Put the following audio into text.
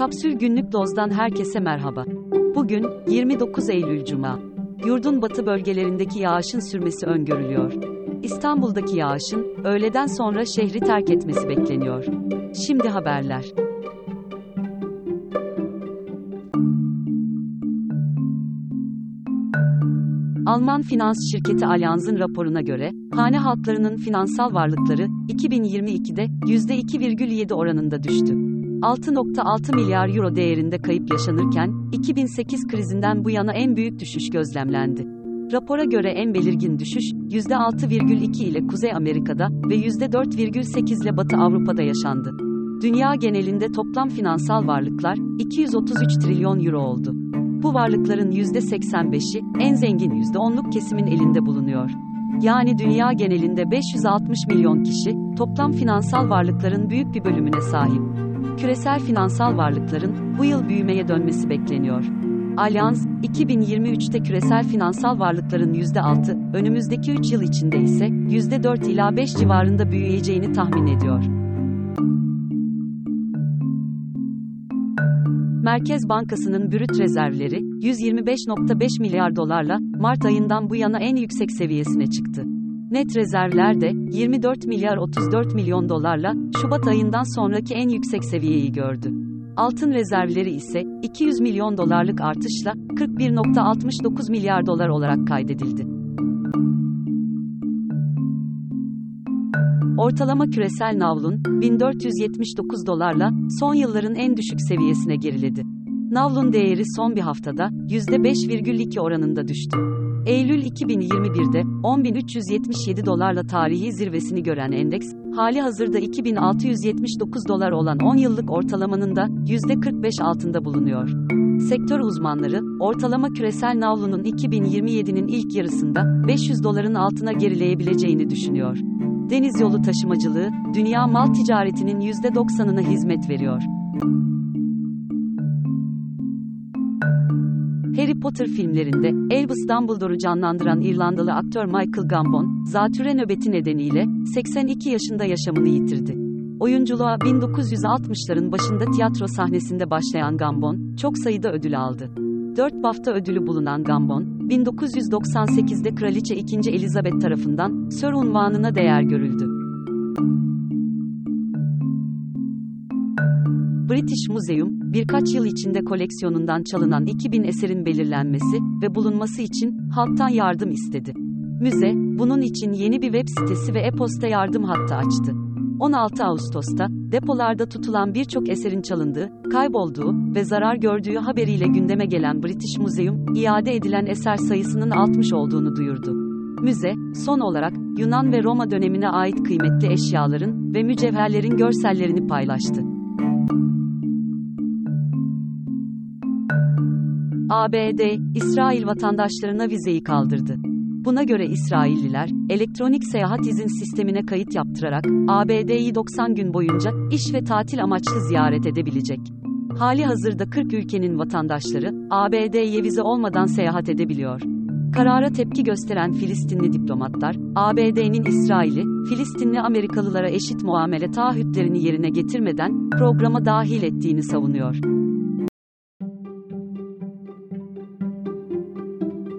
Kapsül Günlük Doz'dan herkese merhaba. Bugün 29 Eylül Cuma. Yurdun batı bölgelerindeki yağışın sürmesi öngörülüyor. İstanbul'daki yağışın öğleden sonra şehri terk etmesi bekleniyor. Şimdi haberler. Alman finans şirketi Allianz'ın raporuna göre, hane halklarının finansal varlıkları 2022'de %2,7 oranında düştü. 6.6 milyar euro değerinde kayıp yaşanırken, 2008 krizinden bu yana en büyük düşüş gözlemlendi. Rapora göre en belirgin düşüş, %6,2 ile Kuzey Amerika'da ve %4,8 ile Batı Avrupa'da yaşandı. Dünya genelinde toplam finansal varlıklar 233 trilyon euro oldu. Bu varlıkların %85'i, en zengin %10'luk kesimin elinde bulunuyor. Yani dünya genelinde 560 milyon kişi, toplam finansal varlıkların büyük bir bölümüne sahip. Küresel finansal varlıkların, bu yıl büyümeye dönmesi bekleniyor. Allianz, 2023'te küresel finansal varlıkların %6, önümüzdeki 3 yıl içinde ise %4 ila 5 civarında büyüyeceğini tahmin ediyor. Merkez Bankası'nın brüt rezervleri 125.5 milyar dolarla Mart ayından bu yana en yüksek seviyesine çıktı. Net rezervler de 24 milyar 34 milyon dolarla Şubat ayından sonraki en yüksek seviyeyi gördü. Altın rezervleri ise 200 milyon dolarlık artışla 41.69 milyar dolar olarak kaydedildi. Ortalama küresel navlun 1479 dolarla son yılların en düşük seviyesine geriledi. Navlun değeri son bir haftada %5,2 oranında düştü. Eylül 2021'de 10.377 dolarla tarihi zirvesini gören endeks, hali hazırda 2679 dolar olan 10 yıllık ortalamanın da %45 altında bulunuyor. Sektör uzmanları, ortalama küresel navlunun 2027'nin ilk yarısında 500 doların altına gerileyebileceğini düşünüyor. Deniz yolu taşımacılığı, dünya mal ticaretinin %90'ına hizmet veriyor. Harry Potter filmlerinde Albus Dumbledore'u canlandıran İrlandalı aktör Michael Gambon, zatüre nöbeti nedeniyle 82 yaşında yaşamını yitirdi. Oyunculuğa 1960'ların başında tiyatro sahnesinde başlayan Gambon, çok sayıda ödül aldı. 4 BAFTA ödülü bulunan Gambon, 1998'de Kraliçe 2. Elizabeth tarafından Sir unvanına değer görüldü. British Museum, birkaç yıl içinde koleksiyonundan çalınan 2000 eserin belirlenmesi ve bulunması için halktan yardım istedi. Müze, bunun için yeni bir web sitesi ve e-posta yardım hattı açtı. 16 Ağustos'ta, depolarda tutulan birçok eserin çalındığı, kaybolduğu ve zarar gördüğü haberiyle gündeme gelen British Museum, iade edilen eser sayısının 60 olduğunu duyurdu. Müze, son olarak, Yunan ve Roma dönemine ait kıymetli eşyaların ve mücevherlerin görsellerini paylaştı. ABD, İsrail vatandaşlarına vizeyi kaldırdı. Buna göre İsrailliler, elektronik seyahat izin sistemine kayıt yaptırarak, ABD'yi 90 gün boyunca, iş ve tatil amaçlı ziyaret edebilecek. Hali hazırda 40 ülkenin vatandaşları, ABD'ye vize olmadan seyahat edebiliyor. Karara tepki gösteren Filistinli diplomatlar, ABD'nin İsrail'i, Filistinli Amerikalılara eşit muamele taahhütlerini yerine getirmeden, programa dahil ettiğini savunuyor.